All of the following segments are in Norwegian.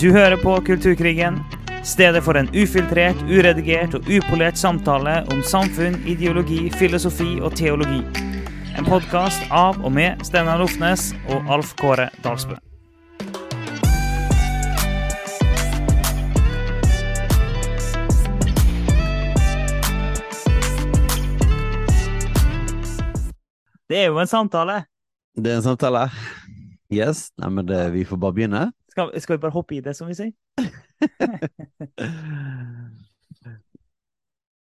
Du hører på Kulturkrigen, stedet for en ufiltrert, uredigert og upolert samtale om samfunn, ideologi, filosofi og teologi. En podkast av og med Steinar Lofnes og Alf Kåre Dalsbø. Det er jo en samtale. Det er en samtale. Yes. Nei, men det, vi får bare begynne. Skal, skal vi bare hoppe i det, som vi sier?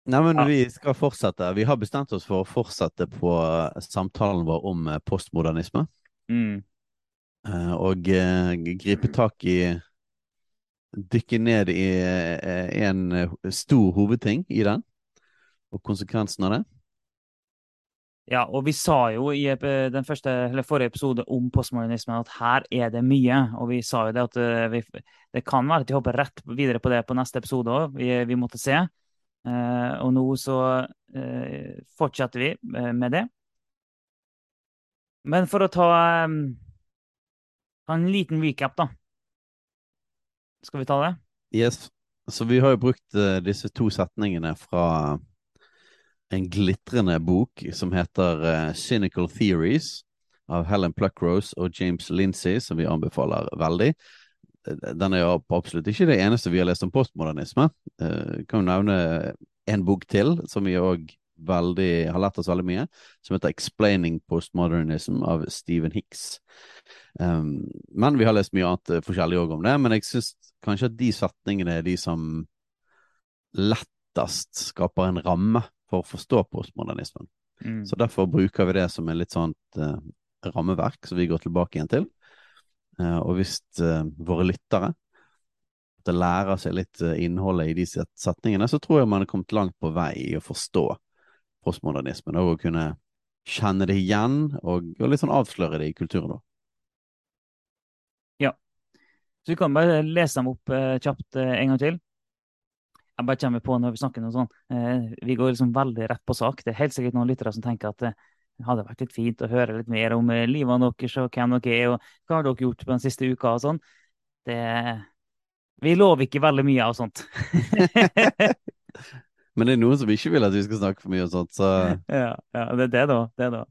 Nei, men Ja. vi skal fortsette. Vi har bestemt oss for å fortsette på samtalen vår om eh, postmodernisme. Mm. eh, Og eh, gripe tak i Dykke ned i eh, en eh, stor hovedting i den, og konsekvensen av det. Ja, og vi sa jo i den første, eller forrige episode om postmodernismen at her er det mye. Og vi sa jo det at eh, vi, det kan være at vi hopper rett videre på det på neste episode òg. Vi, vi måtte se. Eh, og nå så eh, fortsetter vi eh, med det. Men for å ta, um, en liten recap, da. Skal vi ta det? Yes. Så vi har jo brukt uh, disse to setningene fra en glitrende bok som heter uh, Cynical Theories av Helen Pluckrose og James Lindsay, som vi anbefaler veldig. Den er jo absolutt ikke det eneste vi har lest om postmodernisme. Uh, kan jo nevne en bok til som vi òg har lært oss veldig mye, som heter Explaining Postmodernism av Stephen Hicks. Um, men vi har lest mye annet eh, forskjellig òg om det. Men jeg syns kanskje at de setningene er de som lettest skaper en ramme for å forstå postmodernismen. Mm. Så derfor bruker vi det som et litt sånt eh, rammeverk som vi går tilbake igjen til. Eh, og hvis eh, våre lyttere lærer seg litt eh, innholdet i de setningene, så tror jeg man er kommet langt på vei i å forstå postmodernismen og å kunne kjenne det igjen og, og litt sånn avsløre det i kulturen. da. Så vi kan bare lese dem opp eh, kjapt eh, en gang til. Jeg bare kommer på når vi snakker noe sånn. Eh, vi går liksom veldig rett på sak. Det er helt sikkert noen lyttere som tenker at eh, det hadde vært litt fint å høre litt mer om livet livene deres og hvem dere er, og hva har dere gjort på den siste uka og sånn. Det Vi lover ikke veldig mye av sånt. Men det er noen som ikke vil at vi skal snakke for mye og sånt, så ja, ja, det er det, da. Det, da.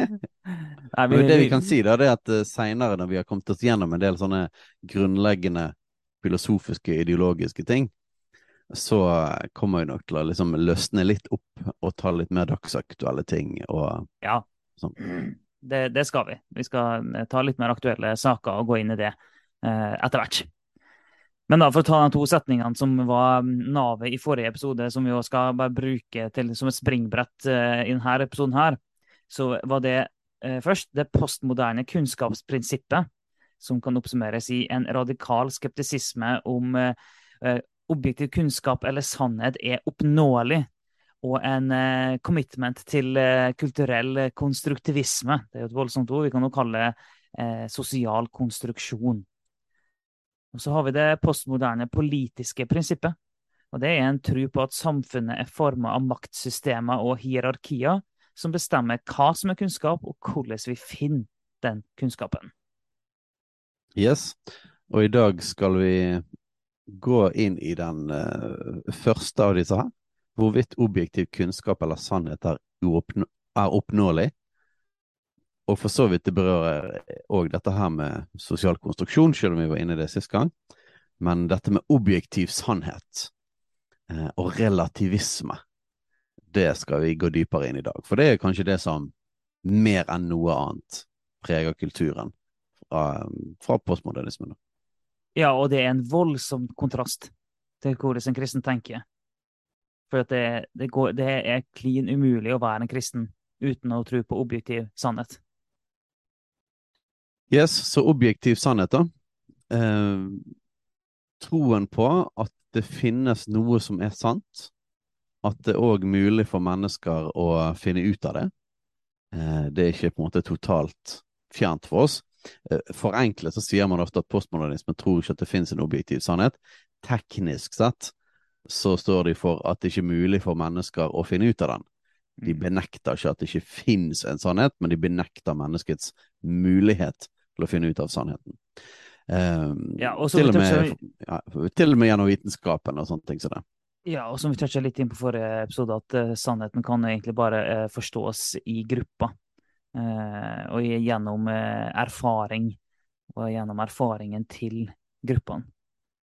Nei, vi, det vi kan si, da, det er at seinere, når vi har kommet oss gjennom en del sånne grunnleggende filosofiske, ideologiske ting, så kommer vi nok til å liksom løsne litt opp og ta litt mer dagsaktuelle ting og Ja, sånn. det, det skal vi. Vi skal eh, ta litt mer aktuelle saker og gå inn i det eh, etter hvert. Men da, for å ta de to setningene som var navet i forrige episode, som vi også skal bare bruke til, som et springbrett eh, i denne episoden her, så var det eh, først det postmoderne kunnskapsprinsippet, som kan oppsummeres i en radikal skeptisisme om eh, eh, objektiv kunnskap eller sannhet er oppnåelig, og en eh, commitment til eh, kulturell konstruktivisme. Det er jo et voldsomt ord. Vi kan jo kalle det eh, sosial konstruksjon. Og så har vi det postmoderne politiske prinsippet. Og det er en tro på at samfunnet er forma av maktsystemer og hierarkier som bestemmer hva som er kunnskap, og hvordan vi finner den kunnskapen. Yes. Og i dag skal vi gå inn i den uh, første av disse her. Hvorvidt objektiv kunnskap eller sannhet er, uoppnå er oppnåelig. Og for så vidt det berører òg dette her med sosial konstruksjon, selv om vi var inne i det sist gang. Men dette med objektiv sannhet uh, og relativisme, det skal vi gå dypere inn i dag. For det er kanskje det som mer enn noe annet preger kulturen fra, fra postmodernismen. Ja, og det er en voldsom kontrast til hvordan en kristen tenker. For det, det, går, det er klin umulig å være en kristen uten å tro på objektiv sannhet. Yes, så objektiv sannhet, da. Eh, troen på at det finnes noe som er sant. At det er òg mulig for mennesker å finne ut av det. Eh, det er ikke på en måte totalt fjernt for oss. Eh, Forenklet så sier man ofte at postmodernismen tror ikke at det finnes en objektiv sannhet. Teknisk sett så står de for at det ikke er mulig for mennesker å finne ut av den. De benekter ikke at det ikke finnes en sannhet, men de benekter menneskets mulighet til å finne ut av sannheten. Um, Ja, og så til, og med, ja, til og med gjennom vitenskapen og sånne ting som det. Ja, og som vi toucha litt inn på forrige episode, at uh, sannheten kan egentlig bare uh, forstås i gruppa. Eh, og gjennom eh, erfaring, og gjennom erfaringen til gruppene.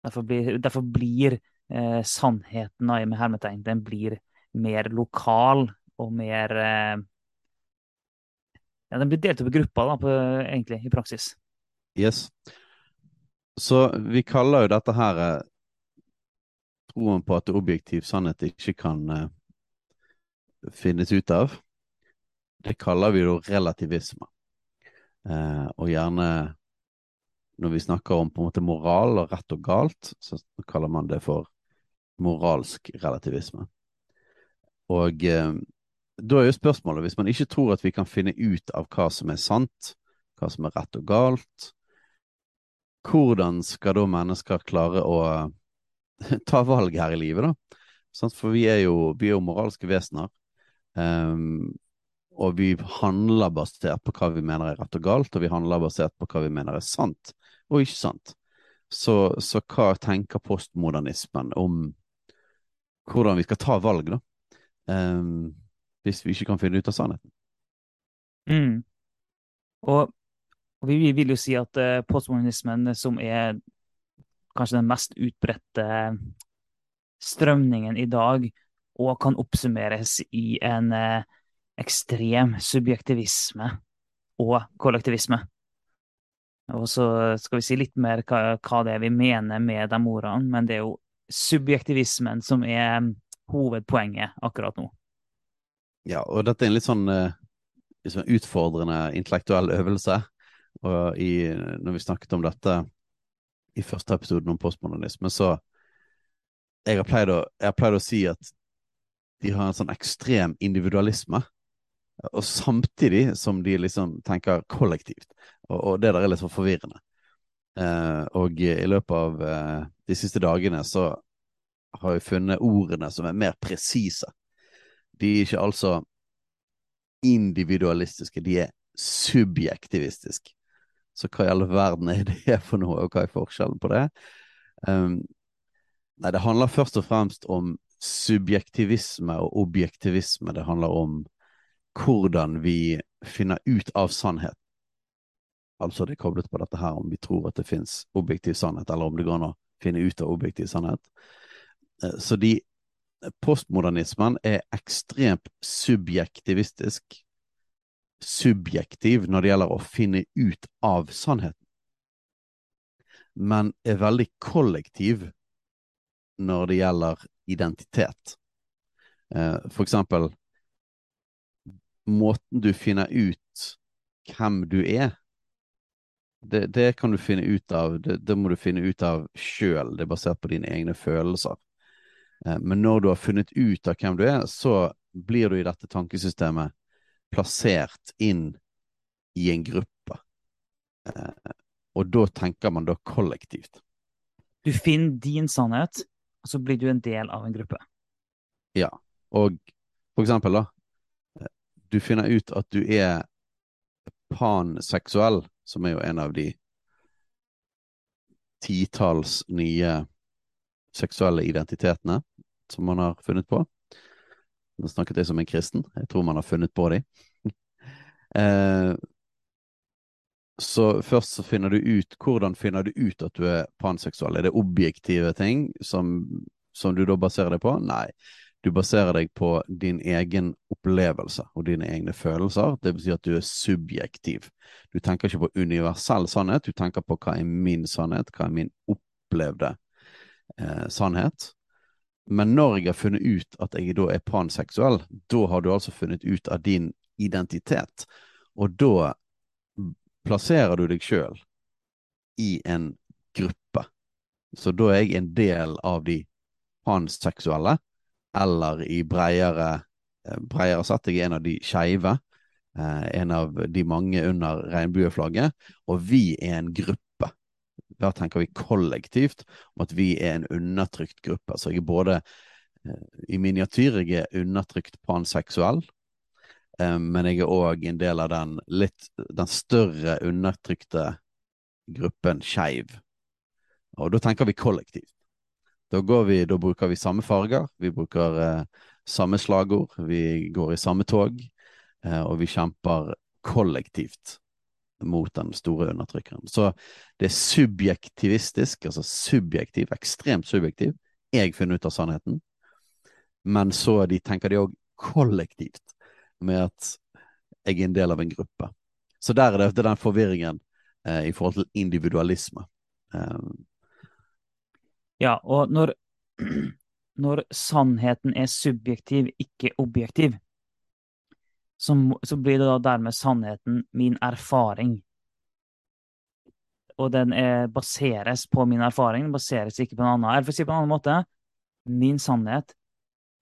Derfor blir, derfor blir eh, sannheten da, med hermetegn den blir mer lokal og mer eh, Ja, den blir delt opp i grupper, da, på, egentlig, i praksis. Yes. Så vi kaller jo dette her eh, troen på at objektiv sannhet ikke kan eh, finnes ut av. Det kaller vi jo relativisme. Eh, og gjerne når vi snakker om på en måte moral og rett og galt, så kaller man det for moralsk relativisme. Og eh, da er jo spørsmålet, hvis man ikke tror at vi kan finne ut av hva som er sant, hva som er rett og galt, hvordan skal da mennesker klare å ta valg her i livet, da? For vi er jo, vi er jo moralske vesener. ehm, og vi handler basert på hva vi mener er rett og galt, og vi handler basert på hva vi mener er sant og ikke sant. Så, så hva tenker postmodernismen om hvordan vi skal ta valg, da? Um, hvis vi ikke kan finne ut av sannheten. Mm. Og, og vi, vi vil jo si at eh, postmodernismen, som er kanskje den mest utbredte strømningen i dag, og kan oppsummeres i en eh, ekstrem subjektivisme og kollektivisme. Og så skal vi si litt mer hva, hva det er vi mener med de ordene, men det er jo subjektivismen som er hovedpoenget akkurat nå. Ja, og dette er en litt sånn, eh, litt sånn utfordrende intellektuell øvelse. Og i, når vi snakket om dette i første episoden om postmodernisme, så jeg har å, jeg har pleid å si at de har en sånn ekstrem individualisme. Og samtidig som de liksom tenker kollektivt. Og, og det der er litt for forvirrende. Eh, og i løpet av eh, de siste dagene så har jeg funnet ordene som er mer presise. De er ikke altså individualistiske, de er subjektivistiske. Så hva i all verden er det for noe, og hva er forskjellen på det? Um, nei, det handler først og fremst om subjektivisme og objektivisme. Det handler om hvordan vi finner ut av sannhet. Altså det er koblet på dette her om vi tror at det finnes objektiv sannhet, eller om det går an å finne ut av objektiv sannhet. Eh, Så de postmodernismen er ekstremt subjektivistisk, subjektiv når det gjelder å finne ut av sannheten, men er veldig kollektiv når det gjelder identitet. Eh, For eksempel måten du finner ut hvem du er, det, det kan du finne ut av, det, det må du finne ut av sjøl, det er basert på dine egne følelser. Eh, Men når du har funnet ut av hvem du er, så blir du i dette tankesystemet plassert inn i en gruppe. Eh, Og da tenker man da kollektivt. Du finner din sannhet, og så blir du en del av en gruppe. Ja. Og for eksempel, da. Du finner ut at du er panseksuell, som er jo en av de titalls nye seksuelle identitetene som man har funnet på. Nå snakket jeg som en kristen. Jeg tror man har funnet på de. eh, så først så finner du ut Hvordan finner du ut at du er panseksuell? Er det objektive ting som, som du da baserer deg på? Nei. Du baserer deg på din egen opplevelse og dine egne følelser. Det vil si at du er subjektiv. Du tenker ikke på universell sannhet, du tenker på hva er min sannhet, hva er min opplevde eh, sannhet. Men når jeg har funnet ut at jeg da er panseksuell, da har du altså funnet ut av din identitet. Og da plasserer du deg sjøl i en gruppe. Så da er jeg en del av de panseksuelle, eller i breiere, eh, breiere satt. jeg er en av de skeive. Eh, en av de mange under regnbueflagget. Og vi er en gruppe. Da tenker vi kollektivt om at vi er en undertrykt gruppe. Så jeg er både eh, i miniatyr jeg er undertrykt panseksuell, men jeg er òg en del av den litt den større undertrykte gruppen skeiv. Og da tenker vi kollektivt. Da, vi, da bruker vi samme farger, vi bruker eh, samme slagord, vi går i samme tog, eh, og vi kjemper kollektivt mot den store undertrykkeren. Så det er subjektivistisk, altså subjektiv, ekstremt subjektiv. Jeg finner ut av sannheten. Men så de tenker de òg kollektivt, med at jeg er en del av en gruppe. Så der er det den forvirringen eh, i forhold til individualisme. Um, ja, og når, når, sannheten er subjektiv, ikke objektiv, så, så, blir det da dermed sannheten min erfaring. Og den er, baseres på min erfaring, den baseres ikke på en annen. Eller for si på en annen måte, min sannhet,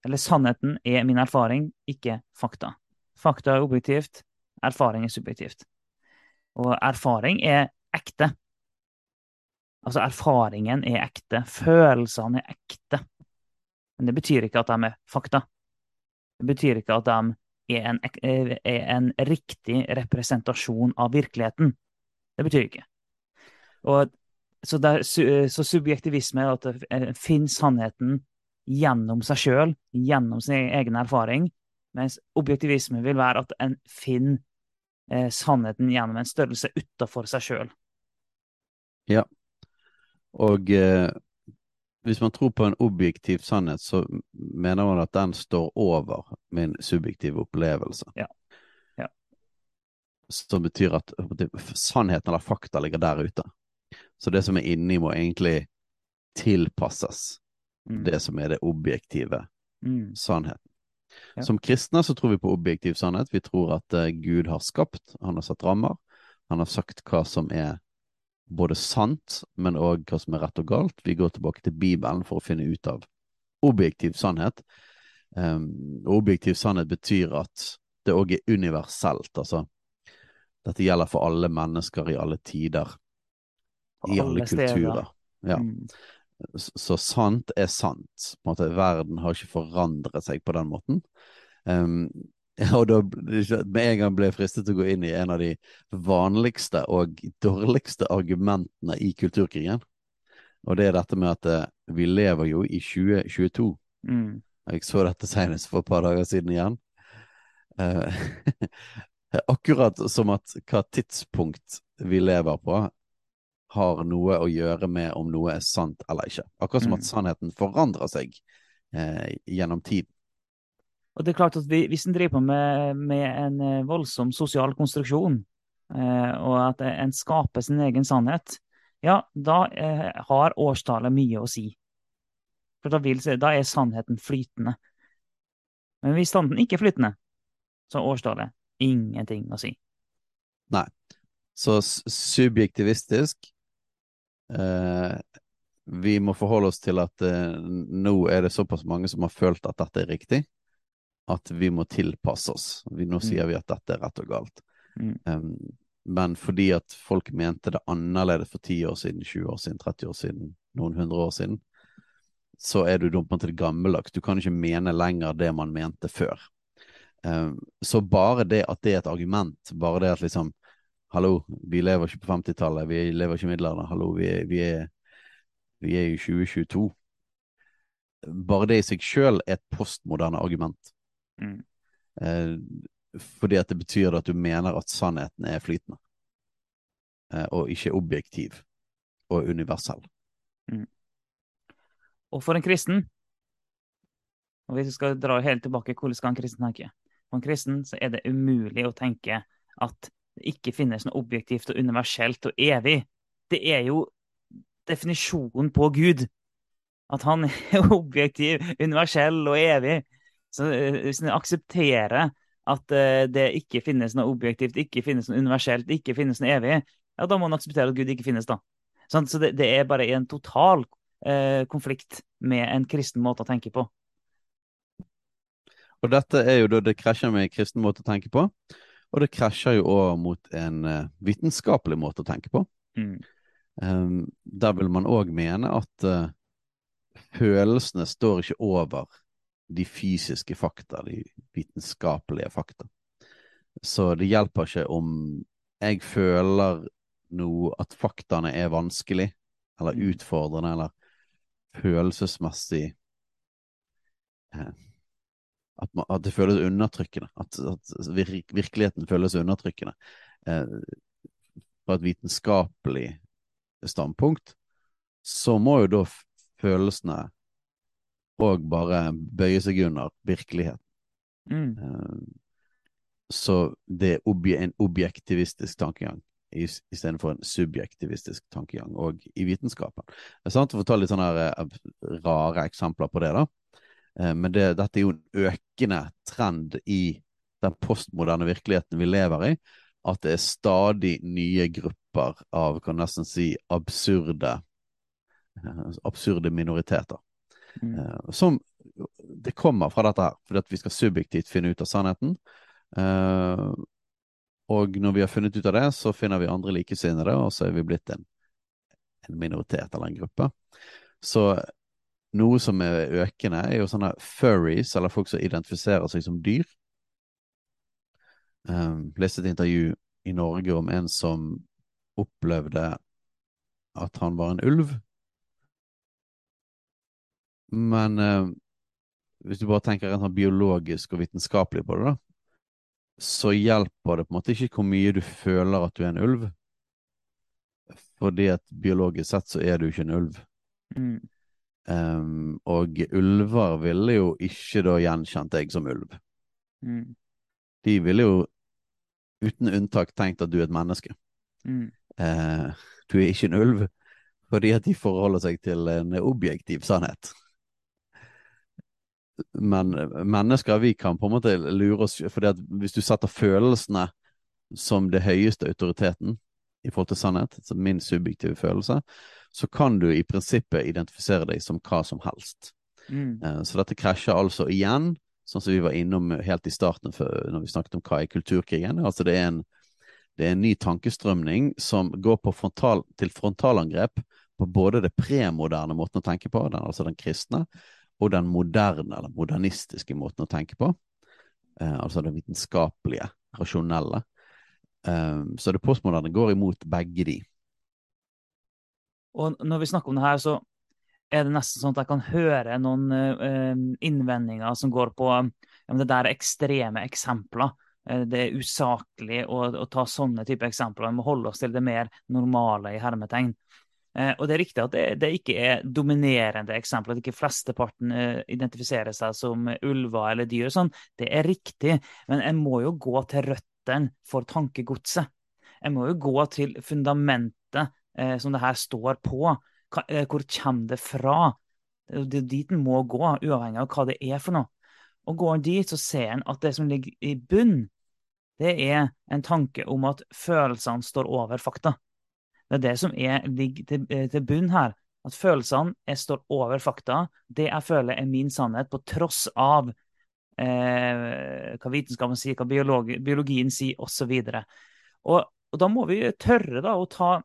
eller sannheten er min erfaring, ikke fakta. Fakta er objektivt, erfaring er subjektivt. Og erfaring er ekte. Altså, erfaringen er ekte. Følelsene er ekte. Men det betyr ikke at de er fakta. Det betyr ikke at de er en, er en riktig representasjon av virkeligheten. Det betyr ikke. Og, så, der, så, subjektivisme er at det finner sannheten gjennom seg sjøl, gjennom sin egen erfaring, mens objektivisme vil være at en finner eh, sannheten gjennom en størrelse utafor seg sjøl. Ja, og eh, hvis man tror på en objektiv sannhet, så mener man at den står over min subjektive opplevelse. Ja. ja. Som betyr at sannheten eller fakta ligger der ute. Så det som er inni, må egentlig tilpasses mm. det som er det objektive mm. sannheten. Ja. Som kristne så tror vi på objektiv sannhet. Vi tror at uh, Gud har skapt, han har satt rammer. Han har sagt hva som er både sant, men òg hva som er rett og galt. Vi går tilbake til Bibelen for å finne ut av objektiv sannhet. Um, objektiv sannhet betyr at det òg er universelt. Altså, dette gjelder for alle mennesker i alle tider. I alle, alle kulturer. Ja. Mm. Så, så, sant er sant. På en måte, verden har ikke forandret seg på den måten. Um, Og da med en gang ble jeg fristet til å gå inn i en av de vanligste og dårligste argumentene i kulturkrigen. Og det er dette med at uh, vi lever jo i 2022. Mm. Jeg så dette senest for et par dager siden igjen. Uh, akkurat som at hva tidspunkt vi lever på, har noe å gjøre med om noe er sant eller ikke. Akkurat som mm. at sannheten forandrer seg uh, gjennom tiden. Og det er klart at Hvis en driver på med, med, en eh, voldsom sosial konstruksjon, eh, og at en skaper sin egen sannhet, ja, da eh, har årstallet mye å si. For da, vil, da, er sannheten flytende. Men hvis sannheten ikke er flytende, så har årstallet ingenting å si. Nei. Så subjektivistisk eh, Vi må forholde oss til at eh, nå er det såpass mange som har følt at dette er riktig at vi må tilpasse oss. Vi, nå sier mm. vi at dette er rett og galt. Mm. Um, men fordi at folk mente det annerledes for 10 år siden, 20 år siden, 30 år siden, noen hundre år siden, så er du dumt til gammeldags. Du kan ikke mene lenger det man mente før. Um, så bare det at det er et argument, bare det at liksom Hallo, vi lever ikke på 50-tallet, vi lever ikke i middelalderen. Hallo, vi er, vi, er, vi er i 2022. Bare det i seg sjøl er et postmoderne argument. Mm. Eh, fordi at det betyr at du mener at sannheten er flytende, eh, og ikke objektiv og universell. Mm. Og for en kristen, og hvis vi skal dra helt tilbake, hvordan skal en kristen tenke? For en kristen så er det umulig å tenke at det ikke finnes noe objektivt og universelt og evig. Det er jo definisjonen på Gud. At han er objektiv, universell og evig. Så eh, hvis en aksepterer at eh, det ikke finnes noe objektivt, ikke finnes noe universelt, ikke finnes noe evig, ja, da må en akseptere at Gud ikke finnes, da. Så det, det er bare en total eh, konflikt med en kristen måte å tenke på. Og dette er jo da det krasjer med en kristen måte å tenke på, og det krasjer jo òg mot en vitenskapelig måte å tenke på. Mm. Um, der vil man òg mene at uh, følelsene står ikke over de fysiske fakta, de vitenskapelige fakta. Så det hjelper ikke om jeg føler noe At faktaene er vanskelig, eller Mm. utfordrende, eller følelsesmessig eh, at, man, at det føles undertrykkende. At, at vir, virkeligheten føles undertrykkende. Eh, fra et vitenskapelig standpunkt, så må jo da følelsene òg bare bøye seg under virkeligheten. Mm. Eh, Så det er en objektivistisk tankegang is- istedenfor en subjektivistisk tankegang, og i vitenskapen. Det er sant å få ta litt sånne eh, rare eksempler på det, da. Eh, Men det, dette er jo en økende trend i den postmoderne virkeligheten vi lever i, at det er stadig nye grupper av, kan nesten si, absurde absurde minoriteter. Mm. Eh, som det kommer fra dette her, fordi at vi skal subjektivt finne ut av sannheten. Eh, og når vi har funnet ut av det, så finner vi andre likesinnede, og så er vi blitt en, en minoritet eller en gruppe. Så noe som er økende, er jo sånne furries, eller folk som identifiserer seg som dyr. Um, leste et intervju i Norge om en som opplevde at han var en ulv. Men eh, hvis du bare tenker rent sånn biologisk og vitenskapelig på det, da, så hjelper det på en måte ikke hvor mye du føler at du er en ulv. Fordi at biologisk sett så er du ikke en ulv. Mm. Um, og ulver ville jo ikke da gjenkjent deg som ulv. Mm. De ville jo uten unntak tenkt at du er et menneske. Mm. Uh, du er ikke en ulv, fordi at de forholder seg til en objektiv sannhet. Men mennesker, vi kan på en måte lure oss, fordi at hvis du setter følelsene som det høyeste autoriteten i forhold til sannhet, som min subjektive følelse, så kan du i prinsippet identifisere deg som hva som helst. Mm. Eh, Så dette krasjer altså igjen, sånn som vi var innom helt i starten når vi snakket om hva er kulturkrigen. Altså det er en, det er en ny tankestrømning som går på frontal, til frontalangrep på både det premoderne måten å tenke på, den, altså den kristne, og den moderne eller modernistiske måten å tenke på. Eh, altså det vitenskapelige, rasjonelle. Eh, så det postmoderne går imot begge de. Og når vi snakker om det her, så er det nesten sånn at jeg kan høre noen eh, innvendinger som går på ja, det der er ekstreme eksempler. Eh, det er usaklig å, å ta sånne type eksempler. Vi må holde oss til det mer normale i hermetegn. Eh, og det er riktig at det, det ikke er dominerende eksempler, at ikke flesteparten eh, identifiserer seg som ulver eller dyr. og Sånn. Det er riktig, men jeg må jo gå til røttene for tankegodset. Jeg må jo gå til fundamentet eh, som det her står på. Eh, hvor kommer det fra? Det er dit en må gå, uavhengig av hva det er for noe. Og går en dit, så ser en at det som ligger i bunn, det er en tanke om at følelsene står over fakta. Det er det som er, ligger til, eh, til bunn her. At følelsene jeg står over fakta. Det jeg føler er min sannhet, på tross av eh, hva vitenskapen sier, hva biologi, biologien sier, osv. Og, og da må vi tørre da, å ta,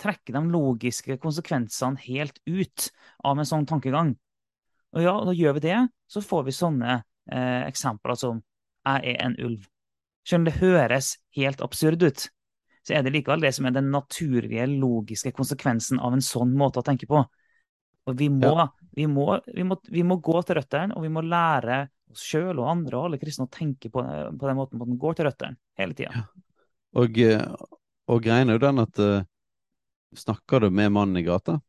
trekke de logiske konsekvensene helt ut av en sånn tankegang. Og ja, da gjør vi det, så får vi sånne eh, eksempler som 'jeg er en ulv'. Om det høres helt absurd ut, så er det likevel det som er den naturlige, logiske konsekvensen av en sånn måte å tenke på. Og vi må, Ja. vi må, vi må, vi må gå til røttene, og vi må lære oss sjøl og andre og alle kristne å tenke på, på den måten man går til røttene hele tida. Og, eh, og greien er jo den at uh, snakker du med mannen i gata,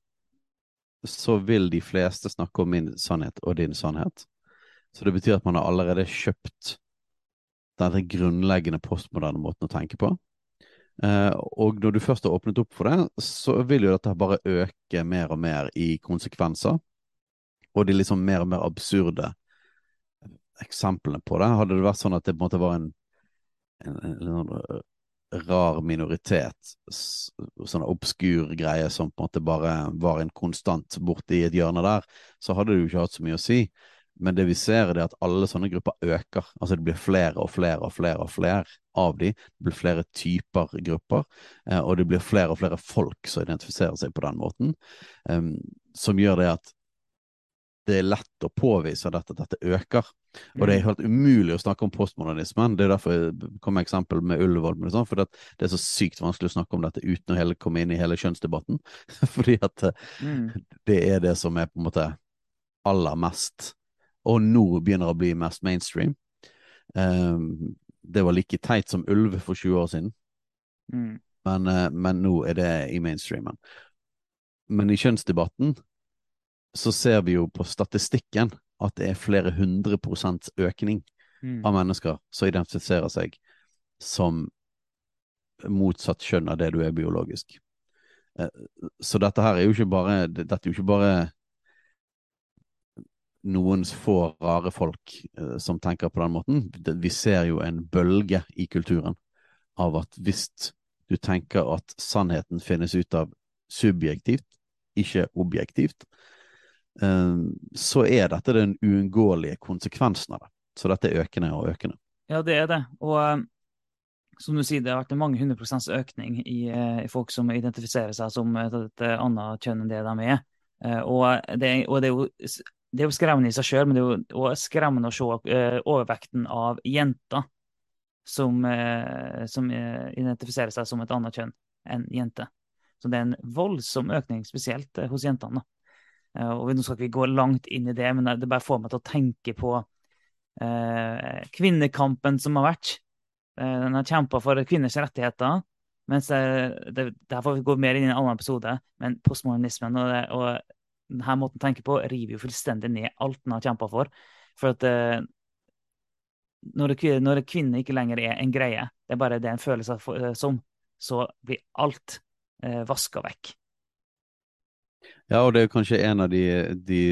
så vil de fleste snakke om min sannhet og din sannhet. Så det betyr at man har allerede kjøpt denne grunnleggende postmoderne måten å tenke på. Eh, og når du først har åpnet opp for det, så vil jo dette bare øke mer og mer i konsekvenser. Og de liksom mer og mer absurde eksemplene på det. Hadde det vært sånn at det på en måte var en, en, en, en rar minoritet, sånn obskur greie som på en måte bare var en konstant borti et hjørne der, så hadde det jo ikke hatt så mye å si. Men det vi ser, er at alle sånne grupper øker. Altså det blir flere og flere og flere og flere av de. Det blir flere typer grupper, eh, og det blir flere og flere folk som identifiserer seg på den måten, som gjør det at det er lett å påvise at dette, dette øker. Og det er Mm. helt umulig å snakke om postmodernismen. Det er derfor jeg kom med eksempel med Ullevål. Men sånn, for det, det er så sykt vanskelig å snakke om dette uten å hele, komme inn i hele kjønnsdebatten. Fordi at eh, Mm. det er det som er på en måte aller mest Og nå begynner å bli mest mainstream. Um, det var like teit som ulv for 20 år siden, Mm. men, uh, men nå er det i mainstreamen. Men i kjønnsdebatten så ser vi jo på statistikken at det er flere hundre prosents økning Mm. av mennesker som identifiserer seg som motsatt kjønn av det du er biologisk. Eh, Så dette her er jo ikke bare Dette er jo ikke bare noen få rare folk eh, som tenker på den måten. Vi ser jo en bølge i kulturen av at hvis du tenker at sannheten finnes ut av subjektivt, ikke objektivt, eh, så er dette den uunngåelige konsekvensen av det. Så dette er økende og økende. Ja, det er det. Og eh, som du sier, det har vært en mange hundre prosents økning i, eh, i folk som identifiserer seg som et, et annet kjønn enn det de er. Eh, Og det, og det er jo det er jo skremmende i seg sjøl, men det er jo også skremmende å se eh, overvekten av jenter som, eh, som eh, identifiserer seg som et annet kjønn enn jente. Så det er en voldsom økning, spesielt hos jentene. Og Nå skal ikke vi gå langt inn i det, men det bare får meg til å tenke på kvinnekampen som har vært. Den har kjempa for kvinners rettigheter. Mens det, det, det her får vi gå mer inn i en annen episode, men postmodernismen og, det, og denne måten å tenke på river jo fullstendig ned alt den har kjempa for. For at eh, når, når kvinne ikke lenger er en greie, det er bare det en føler seg som, så blir alt eh, vaska vekk. Ja, og det er kanskje en av de, de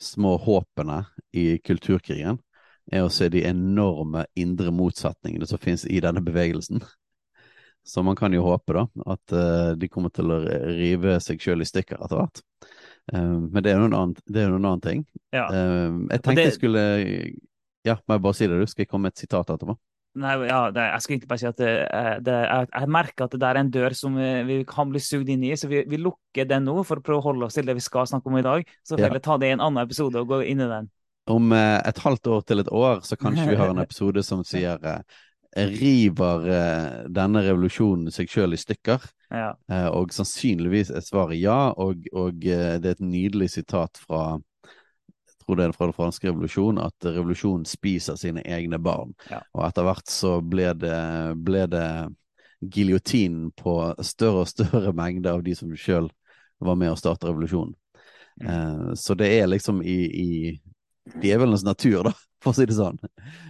små håpene i kulturkrigen, er å se de enorme indre motsetningene som finnes i denne bevegelsen. Så man kan jo håpe da, at uh, de kommer til å rive seg sjøl i stykker etter hvert. Uh, men det er jo en annen, annen ting. Ja. Uh, jeg tenkte det- jeg skulle Ja, må jeg bare si det, du? Skal jeg komme med et sitat etterpå? Nei, ja, det, jeg skal egentlig bare si at det, eh, det, jeg, jeg merker at det der er en dør som vi, vi kan bli sugd inn i, så vi, vi lukker den nå for å prøve å holde oss til det vi skal snakke om i dag. Så får vi Ja. heller ta det i en annen episode og gå inn i den. Om eh, et halvt år til et år, så kanskje vi har en episode som sier eh, River eh, denne revolusjonen seg sjøl i stykker? Ja. Eh, og sannsynligvis er svaret ja, og, og eh, det er et nydelig sitat fra jeg tror det er fra den franske revolusjonen, at revolusjonen spiser sine egne barn. Ja. Og etter hvert så ble det, ble det giljotinen på større og større mengder av de som sjøl var med å starte revolusjonen. Mm. Eh, så det er liksom i, i djevelens natur, da, for å si det sånn.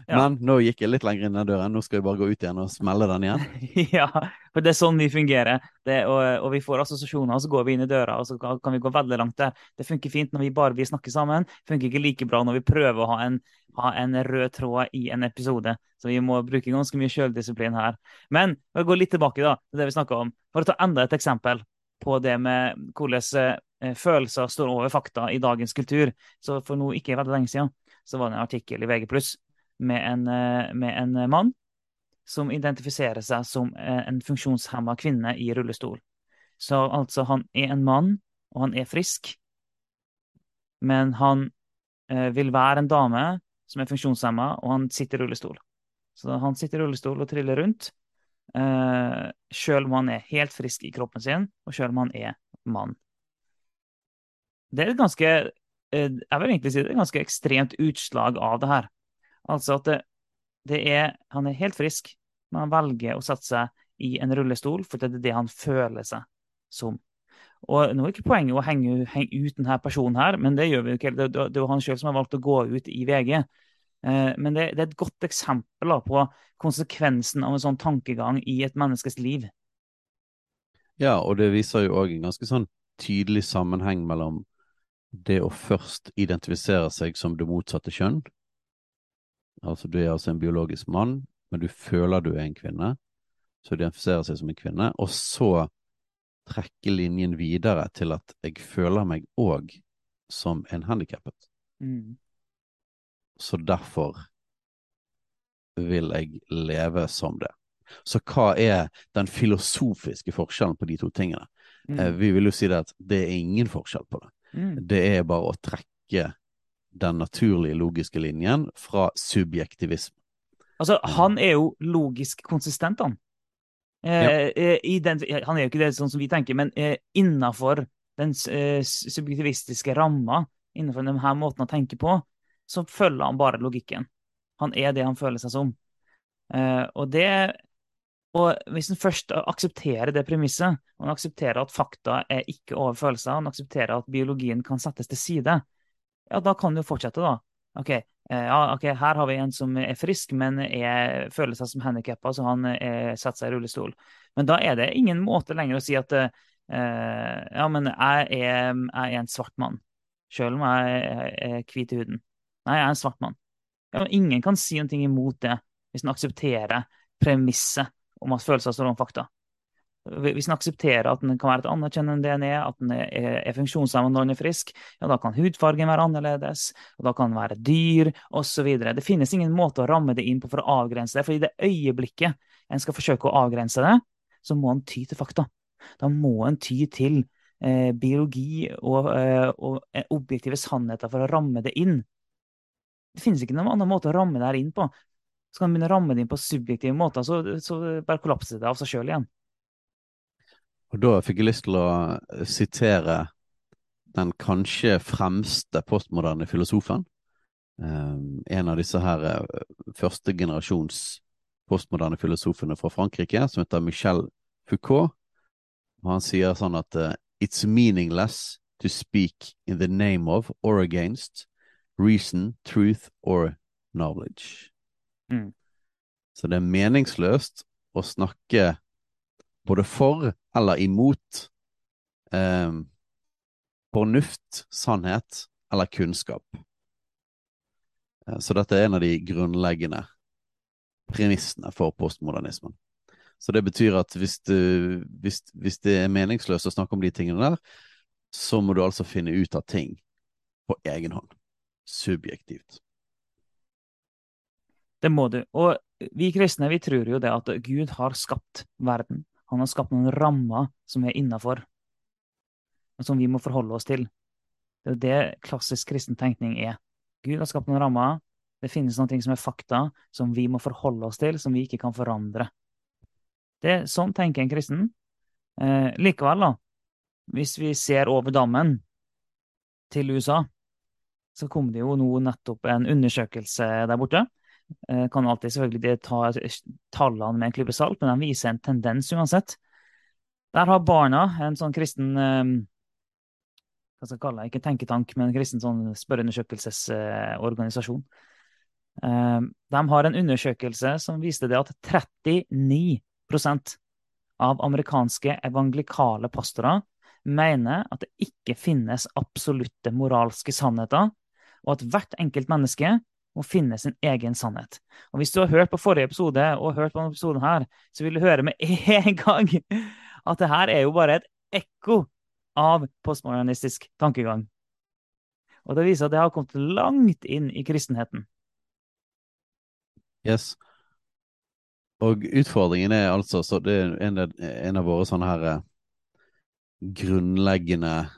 Ja. Men nå gikk jeg litt lenger inn den døren, nå skal vi bare gå ut igjen og smelle den igjen. ja, for det er sånn vi fungerer. Det, og, og vi får assosiasjoner, og så går vi inn i døra, og så kan vi gå veldig langt der. Det funker fint når vi bare vil snakke sammen. Funker ikke like bra når vi prøver å ha en, ha en rød tråd i en episode. Så vi må bruke ganske mye selvdisiplin her. Men for å gå litt tilbake da, til det vi snakka om, for å ta enda et eksempel på det med hvordan eh, følelser står over fakta i dagens kultur. Så for nå ikke veldig lenge siden så var det en artikkel i VG+, med en, eh, med en mann som identifiserer seg som eh, en funksjonshemma kvinne i rullestol. Så altså, han er en mann, og han er frisk, men han eh, vil være en dame som er funksjonshemma, og han sitter i rullestol. Så han sitter i rullestol og triller rundt, eh, sjøl om han er helt frisk i kroppen sin, og sjøl om han er mann. Det er et ganske eh, Jeg vil egentlig si det er et ganske ekstremt utslag av det her. Altså at det, det er Han er helt frisk, men han velger å sette seg i en rullestol fordi det er det han føler seg som. Og nå er ikke poenget å henge, henge ut denne personen her, men det gjør vi jo ikke. Det, det, det er han sjøl som har valgt å gå ut i VG. Eh, men det, det er et godt eksempel da, på konsekvensen av en sånn tankegang i et menneskes liv. Ja, og det viser jo òg en ganske sånn tydelig sammenheng mellom det å først identifisere seg som det motsatte kjønn. Altså du er altså en biologisk mann, men du føler du er en kvinne, så identifiserer seg som en kvinne, og så trekke linjen videre til at jeg føler meg òg som en handikappet. Mm. Så derfor vil jeg leve som det. Så hva er den filosofiske forskjellen på de to tingene? Mm. Eh, Vi vil jo si det at det er ingen forskjell på det. Mm. Det er bare å trekke den naturlige logiske linjen fra subjektivisme. Altså, han er jo logisk konsistent, han. Eh, eh den, han er jo ikke det sånn som vi tenker, men eh, innafor den eh, subjektivistiske ramma, innenfor denne måten å tenke på, så følger han bare logikken. Han er det han føler seg som. Eh, og det og hvis en først aksepterer det premisset, og en aksepterer at fakta er ikke over følelser, og en aksepterer at biologien kan settes til side, ja, da kan du fortsette, da. OK, eh, ja, okay her har vi en som er frisk, men er, føler seg som handikappa, så han er, setter seg i rullestol. Men da er det ingen måte lenger å si at uh, ja, men jeg er, jeg er en svart mann, selv om jeg er hvit i huden. Nei, jeg er en svart mann. Ja, ingen kan si noe imot det, hvis en aksepterer premisset om at følelser står om fakta. Hvis en aksepterer at den kan være et anerkjennende DNA, at den er, er funksjonshemmet når den er frisk, ja, da kan hudfargen være annerledes, og da kan den være dyr, osv. Det finnes ingen måte å ramme det inn på for å avgrense det. For i det øyeblikket en skal forsøke å avgrense det, så må en ty til fakta. Da må en ty til eh, biologi og, eh, og, objektive sannheter for å ramme det inn. Det finnes ikke noen annen måte å ramme det her inn på. Skal man begynne å ramme det inn på subjektive måter, så, så bare kollapser det av seg sjøl igjen. Og da fikk jeg lyst til å sitere den kanskje fremste postmoderne filosofen. Um, en av disse her uh, første generasjons postmoderne filosofene fra Frankrike, som heter Michel Foucault. Og han sier sånn at uh, It's meaningless to speak in the name of or against reason, truth or knowledge. Mm. Så det er meningsløst å snakke både for eller imot eh, fornuft, sannhet eller kunnskap. Eh, så dette er en av de grunnleggende premissene for postmodernismen. Så det betyr at hvis, du, hvis, hvis, det er meningsløst å snakke om de tingene der, så må du altså finne ut av ting på egen hånd. Subjektivt. Det må du. Og vi kristne vi tror jo det at Gud har skapt verden. Han har skapt noen rammer som er innafor, som vi må forholde oss til. Det er det klassisk kristen tenkning er. Gud har skapt noen rammer. Det finnes noen ting som er fakta, som vi må forholde oss til, som vi ikke kan forandre. Det er Sånn tenker en kristen. Eh, likevel, da, hvis vi ser over dammen til USA, så kom det jo nå nettopp en undersøkelse der borte kan alltid selvfølgelig ta tallene med en klype salt, men de viser en tendens uansett. Der har barna en sånn kristen eh, hva skal jeg kalle det, ikke tenketank, men en kristen sånn spørreundersøkelsesorganisasjon. Eh, de har en undersøkelse som viste det at 39% av amerikanske evangelikale pastorer mener at det ikke finnes absolutte moralske sannheter, og at hvert enkelt menneske må finne sin egen sannhet. Og Hvis du har hørt på forrige episode og hørt på denne episoden her, så vil du høre med en gang at det her er jo bare et ekko av postmodernistisk tankegang. Og det viser at det har kommet langt inn i kristenheten. Yes. Og utfordringen er altså så Det er en, en av våre sånne her eh, grunnleggende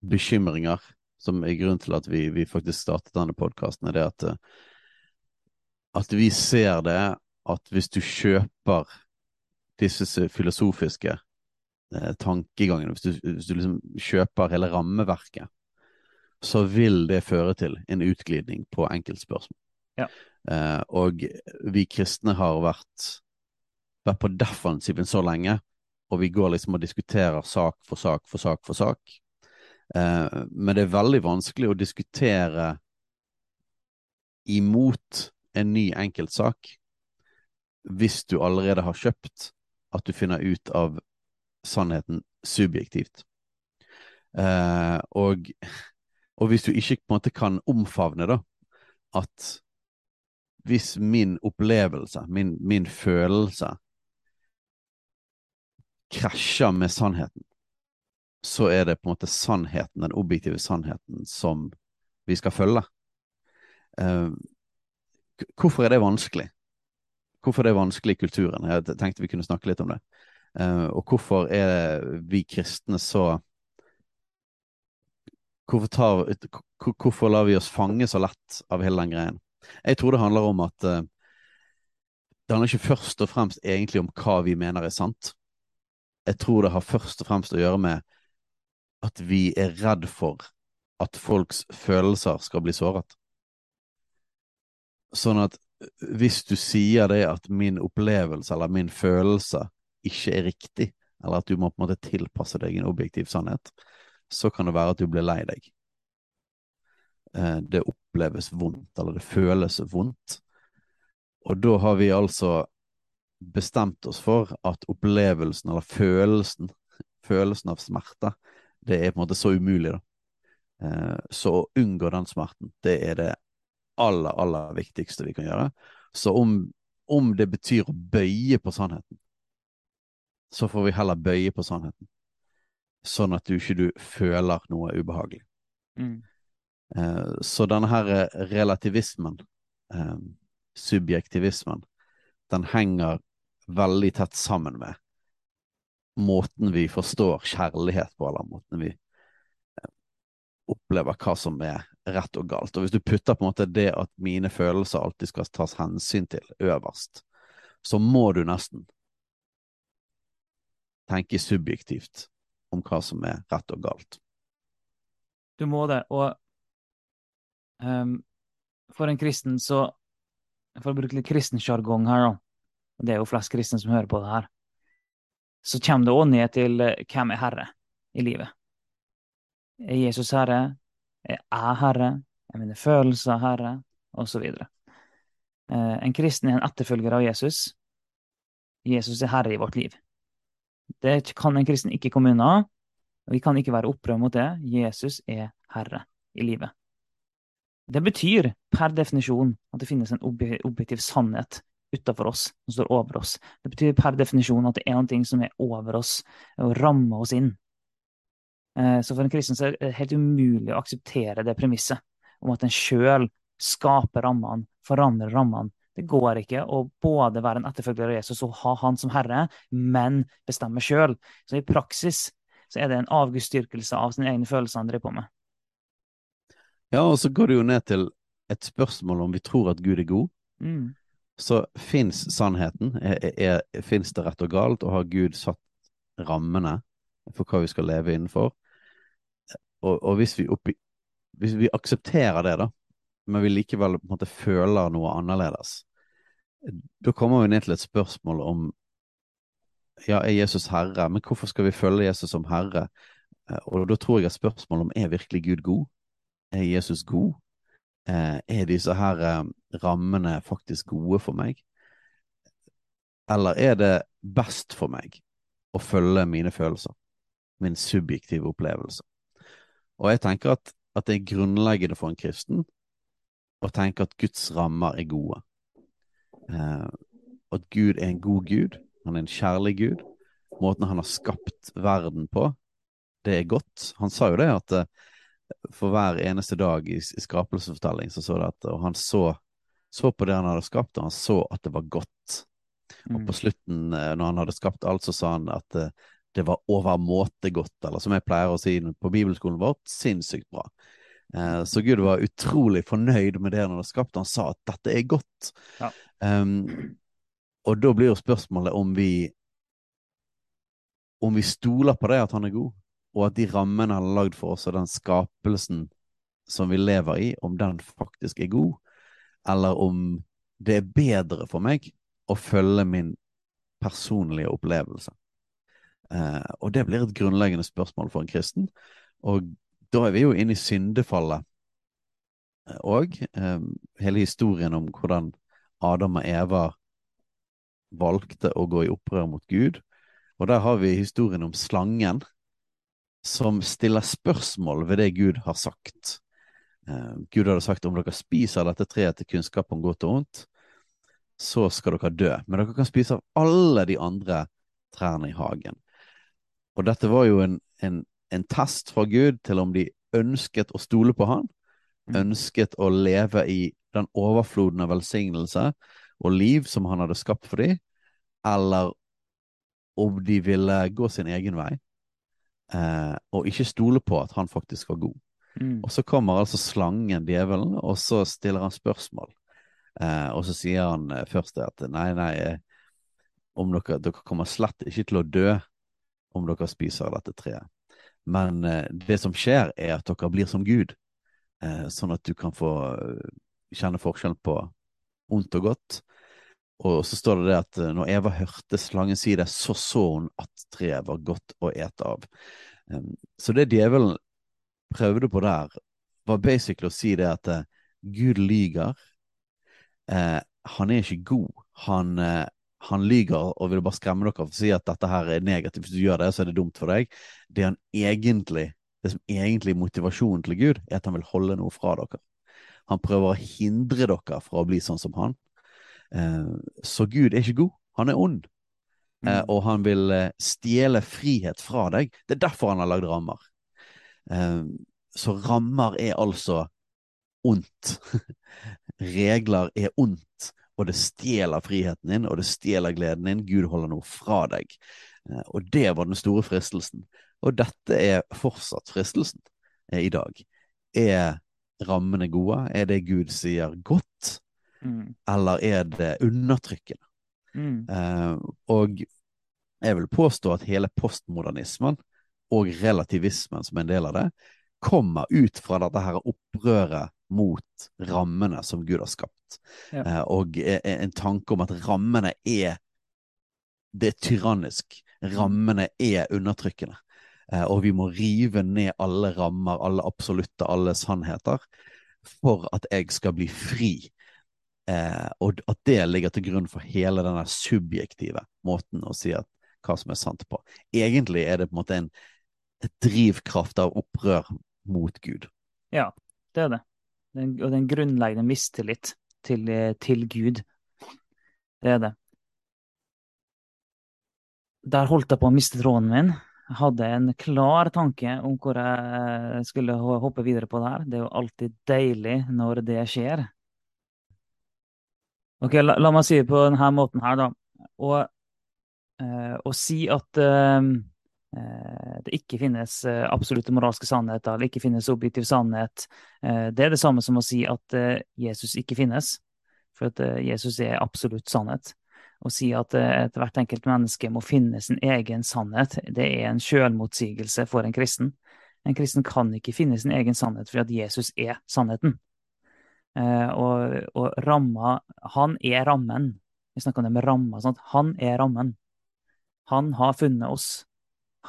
bekymringer som er grunnen til at vi, vi faktisk startet denne podkasten, er det at, eh, at vi ser det at hvis du kjøper disse filosofiske eh, tankegangene, hvis du, hvis du liksom kjøper hele rammeverket, så vil det føre til en utglidning på enkeltspørsmål. Ja. Eh, og vi kristne har vært, vært på defensiven så lenge, og vi går liksom og diskuterer sak for sak for sak for sak. Eh, men det er veldig vanskelig å diskutere imot en ny enkeltsak hvis du allerede har kjøpt at du finner ut av sannheten subjektivt. Eh, og, og, hvis du ikke på en måte kan omfavne da, at hvis min opplevelse, min, min følelse, krasjer med sannheten, så er det på en måte sannheten, den objektive sannheten, som vi skal følge. Uh, hvorfor er det vanskelig? Hvorfor er det vanskelig i kulturen? Jeg tenkte vi kunne snakke litt om det. Uh, og hvorfor er vi kristne så hvorfor, tar, hvorfor lar vi oss fange så lett av hele den greien? Jeg tror det handler om at uh, det handler ikke først og fremst egentlig om hva vi mener er sant. Jeg tror det har først og fremst å gjøre med at vi er redd for at folks følelser skal bli såret. Sånn at hvis du sier det at min opplevelse eller min følelse ikke er riktig, eller at du må på en måte tilpasse deg en objektiv sannhet, så kan det være at du blir lei deg. Eh, det oppleves vondt, eller det føles vondt. Og da har vi altså bestemt oss for at opplevelsen, eller følelsen, følelsen av smerte, det er på en måte så umulig, da. Eh, så å unngå den smerten, det er det aller, aller viktigste vi kan gjøre. Så om, om det betyr å bøye på sannheten, så får vi heller bøye på sannheten. Sånn at du ikke du føler noe ubehagelig. Mm. Eh, så denne her relativismen, eh, subjektivismen, den henger veldig tett sammen med måten vi forstår kjærlighet på, eller måten vi eh, opplever hva som er rett og galt. Og hvis du putter på en måte det at mine følelser alltid skal tas hensyn til øverst, så må du nesten tenke subjektivt om hva som er rett og galt. Du må det. Og um, for en kristen så For å bruke litt kristen sjargong her, da. Det er jo flest kristne som hører på det her. Så kommer det òg ned til uh, hvem er herre i livet. Er Jesus herre? Er jeg herre? Er mine følelser herre? Og så videre. Uh, en kristen er en etterfølger av Jesus. Jesus er herre i vårt liv. Det kan en kristen ikke komme unna. og Vi kan ikke være opprør mot det. Jesus er herre i livet. Det betyr per definisjon at det finnes en objektiv sannhet utafor oss, som står over oss. Det betyr per definisjon at det er noe som er over oss og rammer oss inn. Eh, så for en kristen er det helt umulig å akseptere det premisset om at en sjøl skaper rammene, forandrer rammene det går ikke å både være en etterfølger av Jesus og ha han som herre, men bestemme sjøl. Så i praksis så er det en avgudsdyrkelse av sine egne følelser han driver på med. Ja, og så går det jo ned til et spørsmål om vi tror at Gud er god. Mm. Så fins sannheten? Fins det rett og galt? Og har Gud satt rammene for hva vi skal leve innenfor? Og, og hvis, vi oppi, hvis, vi aksepterer det, da, men vi likevel på en måte føler noe annerledes, da kommer vi ned til et spørsmål om ja, er Jesus herre, men hvorfor skal vi følge Jesus som herre? Og da tror jeg at spørsmålet om er virkelig Gud god? Er Jesus god? Eh, er disse her eh, rammene faktisk gode for meg? Eller er det best for meg å følge mine følelser, min subjektive opplevelse? Og jeg tenker at, at det er grunnleggende for en kristen å tenke at Guds rammer er gode eh, at Gud er en god Gud. Han er en kjærlig Gud. Måten han har skapt verden på, det er godt. Han sa jo det at eh, for hver eneste dag i, i skapelsesfortelling så så det at Og han så, så, på det han hadde skapt, og han så at det var godt. Mm. Og på slutten, eh, når han hadde skapt alt, så sa han at eh, det var overmåte godt, eller som jeg pleier å si på bibelskolen vår, sinnssykt bra. Eh, så Gud var utrolig fornøyd med det han hadde skapt. Han sa at dette er godt. Ja. Um, og da blir jo spørsmålet om vi om vi stoler på det at han er god, og at de rammene han har lagd for oss, og den skapelsen som vi lever i, om den faktisk er god, eller om det er bedre for meg å følge min personlige opplevelse. Eh, og det blir et grunnleggende spørsmål for en kristen. Og da er vi jo inne i syndefallet òg. Eh, hele historien om hvordan Adam og Eva valgte å gå i opprør mot Gud. Og der har vi historien om slangen som stiller spørsmål ved det Gud har sagt. Eh, Gud hadde sagt om dere spiser dette treet til kunnskap om godt og vondt, så skal dere dø. Men dere kan spise av alle de andre trærne i hagen. Og dette var jo en, en en test fra Gud til om de ønsket å stole på han, mm. ønsket å leve i den overfloden av velsignelse og liv som han hadde skapt for dem, eller om de ville gå sin egen vei eh, og ikke stole på at han faktisk var god. Mm. Og så kommer altså slangen, djevelen, og så stiller han spørsmål. Eh, og så sier han eh, først at nei, nei, eh, om dere, dere kommer slett ikke til å dø om dere spiser dette treet. Men eh, det som skjer, er at dere blir som Gud, eh, sånn at du kan få eh, kjenne forskjellen på ondt og godt. Og så står det det at når Eva hørte slangen si det, så så hun at treet var godt å ete av. Så det djevelen prøvde på der, var basically å si det at eh, Gud lyger. Eh, han er ikke god. Han, eh, han lyger og vil bare skremme dere å si at dette her er negativt. Hvis du gjør det, så er det dumt for deg. Det, han egentlig, det som egentlig er motivasjonen til Gud, er at han vil holde noe fra dere. Han prøver å hindre dere fra å bli sånn som han. Eh, så Gud er ikke god. Han er ond. Eh, Mm. og han vil eh, stjele frihet fra deg. Det er derfor han har lagd rammer. Eh, så rammer er altså ondt. Regler er ondt, og det stjeler friheten din, og det stjeler gleden din. Gud holder noe fra deg. Eh, og det var den store fristelsen. Og dette er fortsatt fristelsen eh, i dag. Er rammene gode? Er det Gud sier godt, Mm. eller er det undertrykkende? Mm. Uh, og jeg vil påstå at hele postmodernismen og relativismen som er en del av det, kommer ut fra dette her opprøret mot rammene som Gud har skapt. Ja. Eh, og en tanke om at rammene er det er tyrannisk. Rammene er undertrykkende. Eh, og vi må rive ned alle rammer, alle absolutte, alle sannheter, for at jeg skal bli fri. Eh, og at det ligger til grunn for hele denne subjektive måten å si at hva som er sant på. Egentlig er det på en måte en drivkraft av opprør mot Gud. Ja, det er det. det er en, og en grunnleggende mistillit til, eh, til Gud. Det er det. Der holdt jeg på å miste tråden min. Jeg hadde en klar tanke om hvor jeg skulle hoppe videre på det her. Det er jo alltid deilig når det skjer. Ok, la, la meg si det på denne måten her, da. Og, eh, å si at eh, det ikke finnes eh, absolutte moralske sannheter, eller ikke finnes objektiv sannhet, eh, det er det samme som å si at eh, Jesus ikke finnes. For at eh, Jesus er absolutt sannhet. Å si at hvert enkelt menneske må finne sin egen sannhet, det er en selvmotsigelse for en kristen. En kristen kan ikke finne sin egen sannhet fordi at Jesus er sannheten. Eh, og, og ramma Han er rammen. Vi snakker om det med ramma. Sant? Han er rammen. Han har funnet oss.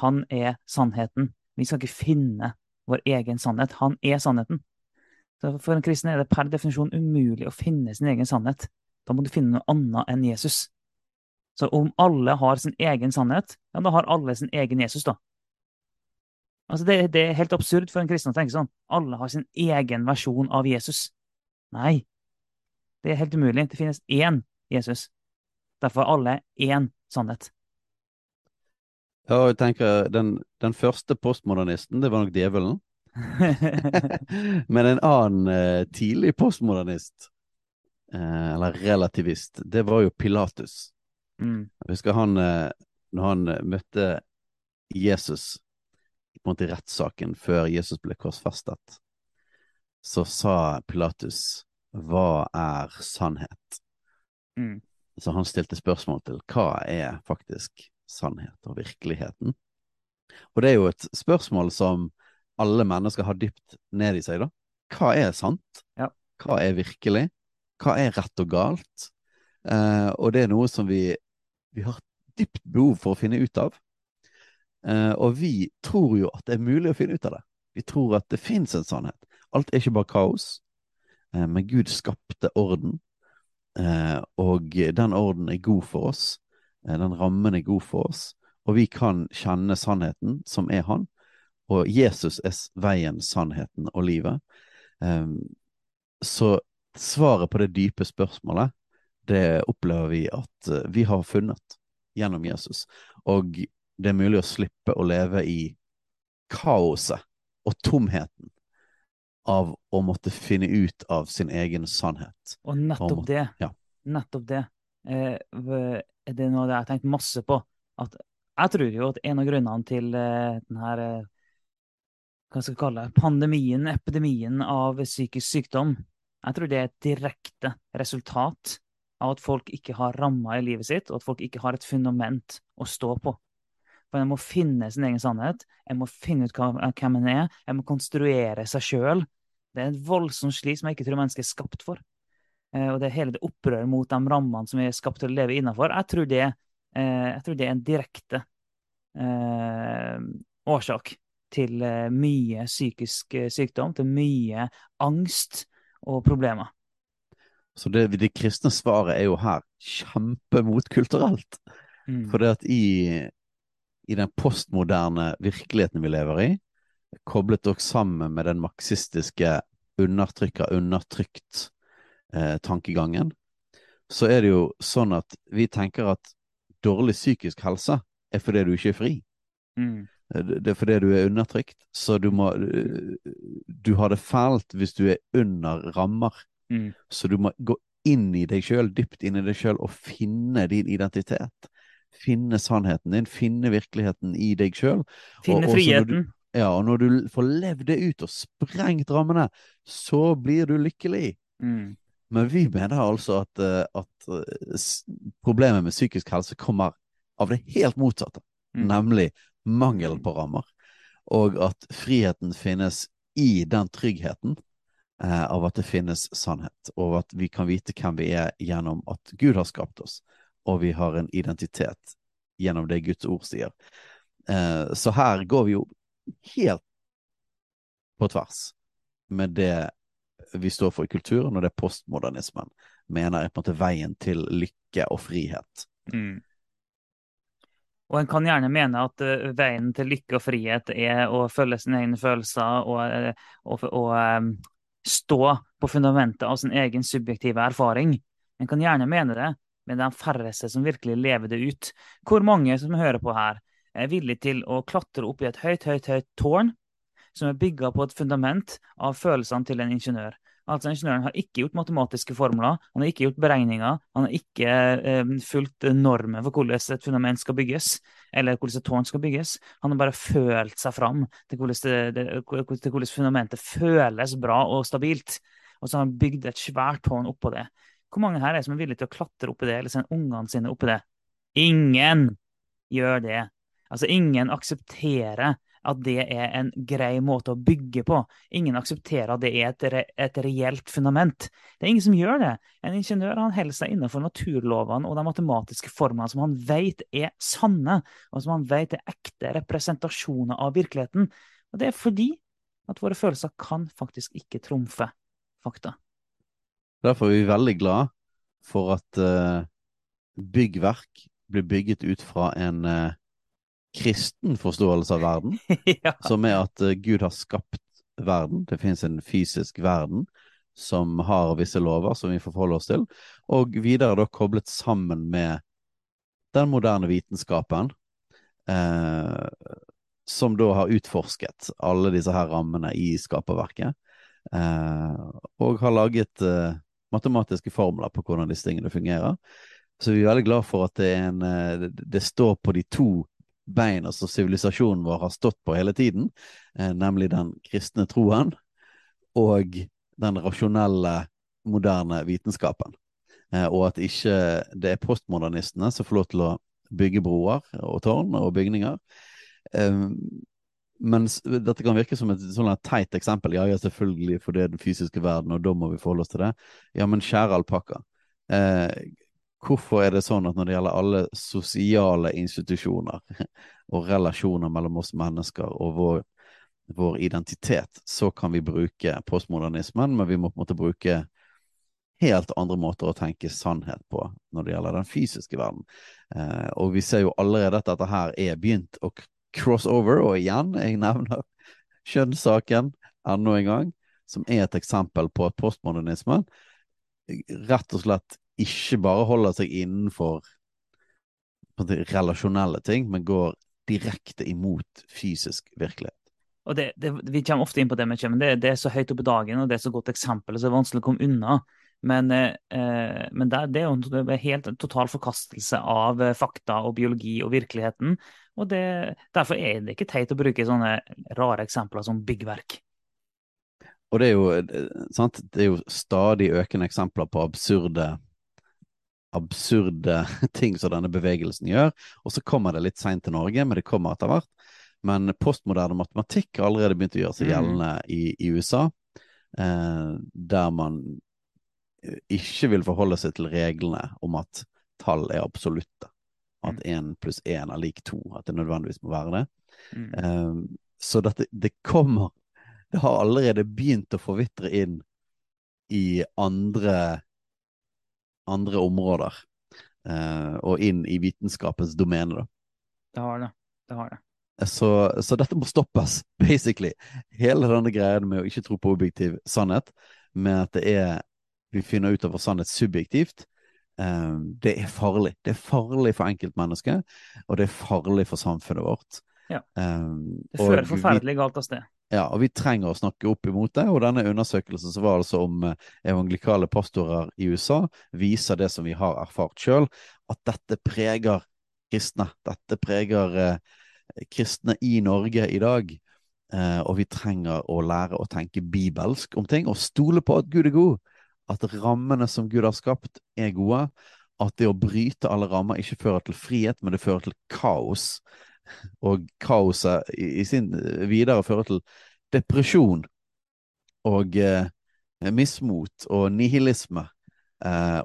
Han er sannheten. Vi skal ikke finne vår egen sannhet. Han er sannheten. Så for en kristen er det per definisjon umulig å finne sin egen sannhet. Da må du finne noe annet enn Jesus. Så om alle har sin egen sannhet, ja, da har alle sin egen Jesus, da. Altså det, det er helt absurd for en kristen å tenke sånn. Alle har sin egen versjon av Jesus. Nei, det er helt umulig. Det finnes én Jesus. Derfor er alle én sannhet. Ja, og jeg tenker, den, den første postmodernisten, det var nok djevelen. Men en annen eh, tidlig postmodernist, eh, eller relativist, det var jo Pilatus. mm. Jeg husker han, eh, når han eh, møtte Jesus på en måte i rettssaken før Jesus ble korsfestet, så sa Pilatus, hva er sannhet? Mm. Så han stilte spørsmål til hva er faktisk sannhet og virkeligheten? Og det er jo et spørsmål som alle mennesker har dypt ned i seg, da. Hva er sant? Ja. Hva er virkelig? Hva er rett og galt? Eh, og det er noe som vi, vi har dypt behov for å finne ut av. Eh, og vi tror jo at det er mulig å finne ut av det. Vi tror at det fins en sannhet. Alt er ikke bare kaos. Eh, men Gud skapte orden, eh, og den orden er god for oss. Eh, den rammen er god for oss, og vi kan kjenne sannheten, som er Han. Og Jesus er veien, sannheten og livet. Eh, så svaret på det dype spørsmålet, det opplever vi at eh, vi har funnet gjennom Jesus. Og det er mulig å slippe å leve i kaoset og tomheten av å måtte finne ut av sin egen sannhet. Og nettopp det, ja. nettopp det, eh, v- er det noe jeg har tenkt masse på. At jeg tror jo at en av grunnene til eh, den her eh, hva skal jeg kalle det, pandemien, epidemien av psykisk sykdom. Jeg tror det er et direkte resultat av at folk ikke har rammer i livet sitt, og at folk ikke har et fundament å stå på. For en må finne sin egen sannhet, en må finne ut hvem en er, en må konstruere seg sjøl. Det er et voldsomt slit som jeg ikke tror mennesket er skapt for. Eh, og det hele det opprøret mot de rammene som vi er skapt til å leve innafor. Jeg, tror det, eh, jeg tror det er en direkte eh, årsak til eh, mye psykisk sykdom, til mye angst og problemer. Så det, det kristne svaret er jo her kjempemotkulturelt. Mm. For det at i, i, den postmoderne virkeligheten vi lever i, koblet dere sammen med den marxistiske undertrykker, undertrykt eh, tankegangen, så er det jo sånn at vi tenker at dårlig psykisk helse er fordi du ikke er fri. Mm. Det er fordi du er undertrykt. Så du må Du har det fælt hvis du er under rammer. Mm. Så du må gå inn i deg sjøl, dypt inn i deg sjøl, og finne din identitet. Finne sannheten din, finne virkeligheten i deg sjøl. Finne og, friheten. Du, ja, og når du får levd det ut og sprengt rammene, så blir du lykkelig. Mm. Men vi mener altså at, eh, at, eh, problemet med psykisk helse kommer av det helt motsatte. Mm. Nemlig mangelen på rammer, og at friheten finnes i den tryggheten eh, av at det finnes sannhet, og at vi kan vite hvem vi er gjennom at Gud har skapt oss, og vi har en identitet gjennom det Guds ord sier. Eh, så her går vi jo helt på tvers med det vi står for i kulturen, og det er postmodernismen mener jeg på en måte veien til lykke og frihet. Mm. Og en kan gjerne mene at uh, veien til lykke og frihet er å følge sine egne følelser og, uh, og, og um, stå på fundamentet av sin egen subjektive erfaring. En kan gjerne mene det, men det er de færreste som virkelig lever det ut. Hvor mange som hører på her, er villige til å klatre opp i et høyt, høyt, høyt tårn som er bygga på et fundament av følelsene til en ingeniør? Altså Ingeniøren har ikke gjort matematiske formler, han har ikke gjort beregninger, han har ikke eh, fulgt normen for hvordan et fundament skal bygges, eller hvordan et tårn skal bygges. Han har bare følt seg fram til hvordan, det, det, til hvordan fundamentet føles bra og stabilt. Og så har han bygd et svært tårn oppå det. Hvor mange her er som er villige til å klatre oppi det, eller sende ungene sine oppi det? Ingen gjør det. Altså, ingen aksepterer at det er en grei måte å bygge på. Ingen aksepterer at det er et, re et reelt fundament. Det er ingen som gjør det. En ingeniør han holder seg innenfor naturlovene og de matematiske formene som han vet er sanne, og som han vet er ekte representasjoner av virkeligheten. Og det er fordi at våre følelser kan faktisk ikke trumfe fakta. Derfor er vi veldig glad for at uh, byggverk blir bygget ut fra en uh, kristen forståelse av verden, ja. som er at uh, Gud har skapt verden. Det finnes en fysisk verden som har visse lover som vi får forholde oss til, og videre da koblet sammen med den moderne vitenskapen, eh, som da har utforsket alle disse her rammene i skaperverket, eh, og har laget eh, matematiske formler på hvordan disse tingene fungerer. Så vi er veldig glad for at det, en, eh, det står på de to beina som sivilisasjonen vår har stått på hele tiden, eh, nemlig den kristne troen og den rasjonelle, moderne vitenskapen. Eh, og at ikke det er postmodernistene som får lov til å bygge broer og tårn og bygninger. Eh, men dette kan virke som et sånn teit eksempel. Ja, ja, selvfølgelig, for det er den fysiske verden, og da må vi forholde oss til det. Ja, men kjære alpakka. Eh, Hvorfor er det sånn at når det gjelder alle sosiale institusjoner og relasjoner mellom oss mennesker og vår, vår identitet, så kan vi bruke postmodernismen, men vi må på en måte bruke helt andre måter å tenke sannhet på når det gjelder den fysiske verden. Eh, og vi ser jo allerede at dette her er begynt å cross over, og igjen, jeg nevner kjønnssaken enda en gang, som er et eksempel på at postmodernismen rett og slett ikke bare holder seg innenfor relasjonelle ting, men går direkte imot fysisk virkelighet. Og det, det, Vi kommer ofte inn på det med men det, det, er så høyt oppe i dagen og det er så godt eksempel, så det er vanskelig å komme unna. Men, eh, men det, det, er jo en helt total forkastelse av eh, fakta og biologi og virkeligheten. Og det, derfor er det ikke teit å bruke sånne rare eksempler som byggverk. Og det er, jo, eh, sant? det er jo stadig økende eksempler på absurde absurde ting som denne bevegelsen gjør. Og så kommer det litt seint til Norge, men det kommer etter hvert. Men postmoderne matematikk har allerede begynt å gjøre seg mm. gjeldende i, i USA, eh, der man ikke vil forholde seg til reglene om at tall er absolutte. At én mm. pluss én er lik to. At det nødvendigvis må være det. Mm. Eh, så dette, det kommer Det har allerede begynt å forvitre inn i andre andre områder. eh, og inn i vitenskapens domene, da. Det har det. Det har det. Så, så, dette må stoppes, basically. Hele denne greia med å ikke tro på objektiv sannhet, med at det er vi finner ut av sannhet subjektivt, eh, det er farlig. Det er farlig for enkeltmennesket, og det er farlig for samfunnet vårt. Ja. Eh, det fører forferdelig galt av sted. Ja, og vi trenger å snakke opp imot det. Og denne undersøkelsen som var altså om eh, evangelikale pastorer i USA, viser det som vi har erfart sjøl, at dette preger kristne. Dette preger eh, kristne i Norge i dag. Eh, og vi trenger å lære å tenke bibelsk om ting, og stole på at Gud er god at rammene som Gud har skapt, er gode. At det å bryte alle rammer ikke fører til frihet, men det fører til kaos. Og kaoset i, i sin videre fører til depresjon og eh, mismot og nihilisme. Eh,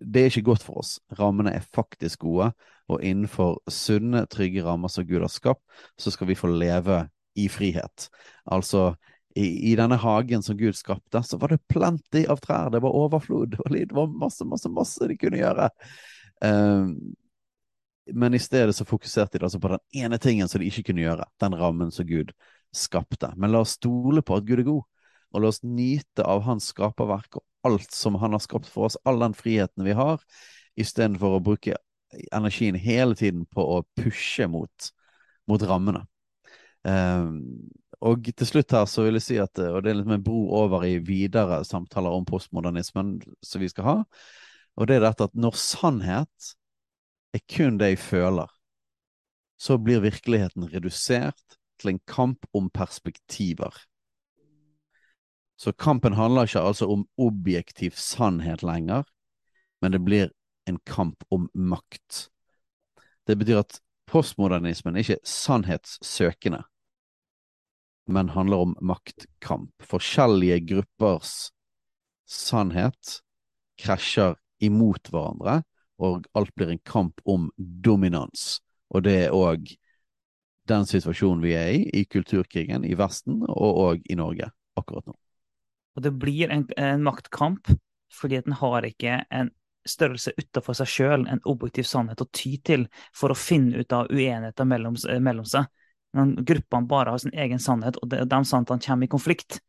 det er ikke godt for oss. Rammene er faktisk gode, og innenfor sunne, trygge rammer som Gud har skapt, så skal vi få leve i frihet. Altså i, i, denne hagen som Gud skapte, så var det plenty av trær. Det var overflod. Det var masse, masse, masse de kunne gjøre. Um, men i stedet så fokuserte de altså på den ene tingen som de ikke kunne gjøre. Den rammen som Gud skapte. Men la oss stole på at Gud er god, og la oss nyte av hans skaperverk og alt som han har skapt for oss, all den friheten vi har, istedenfor å bruke energien hele tiden på å pushe mot, mot rammene. Um, og til slutt her så vil jeg si at Og det er litt med bro over i videre samtaler om postmodernismen som vi skal ha. Og det er dette at når sannhet er kun det jeg føler, så blir virkeligheten redusert til en kamp om perspektiver. Så kampen handler ikke altså om objektiv sannhet lenger, men det blir en kamp om makt. Det betyr at postmodernismen er ikke sannhetssøkende men handler om maktkamp. Forskjellige gruppers sannhet krasjer imot hverandre, og alt blir en kamp om dominans. Og det er òg den situasjonen vi er i i kulturkrigen i Vesten og òg i Norge akkurat nå. Og det blir en, en maktkamp fordi at den har ikke en størrelse utenfor seg sjøl, en objektiv sannhet å ty til for å finne ut av uenigheter mellom, mellom seg når gruppene bare har sin egen sannhet, og de sannhetene kommer i konflikt,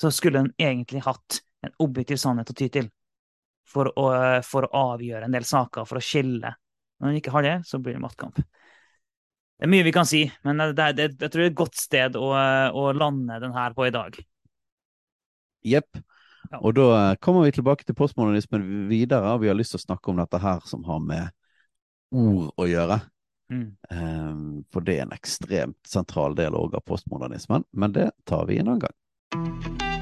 så skulle en egentlig hatt en objektiv sannhet å ty til for å, for å avgjøre en del saker, for å skille. Når man ikke har det, så blir det mattkamp. Det er mye vi kan si, men det, det, jeg tror det er et godt sted å, å lande den her på i dag. Jepp. Ja. Og da kommer vi tilbake til postmodernismen videre. Vi har lyst til å snakke om dette her som har med ord å gjøre. Mm. Um, for det er en ekstremt sentral del av postmodernismen, men det tar vi en annen gang.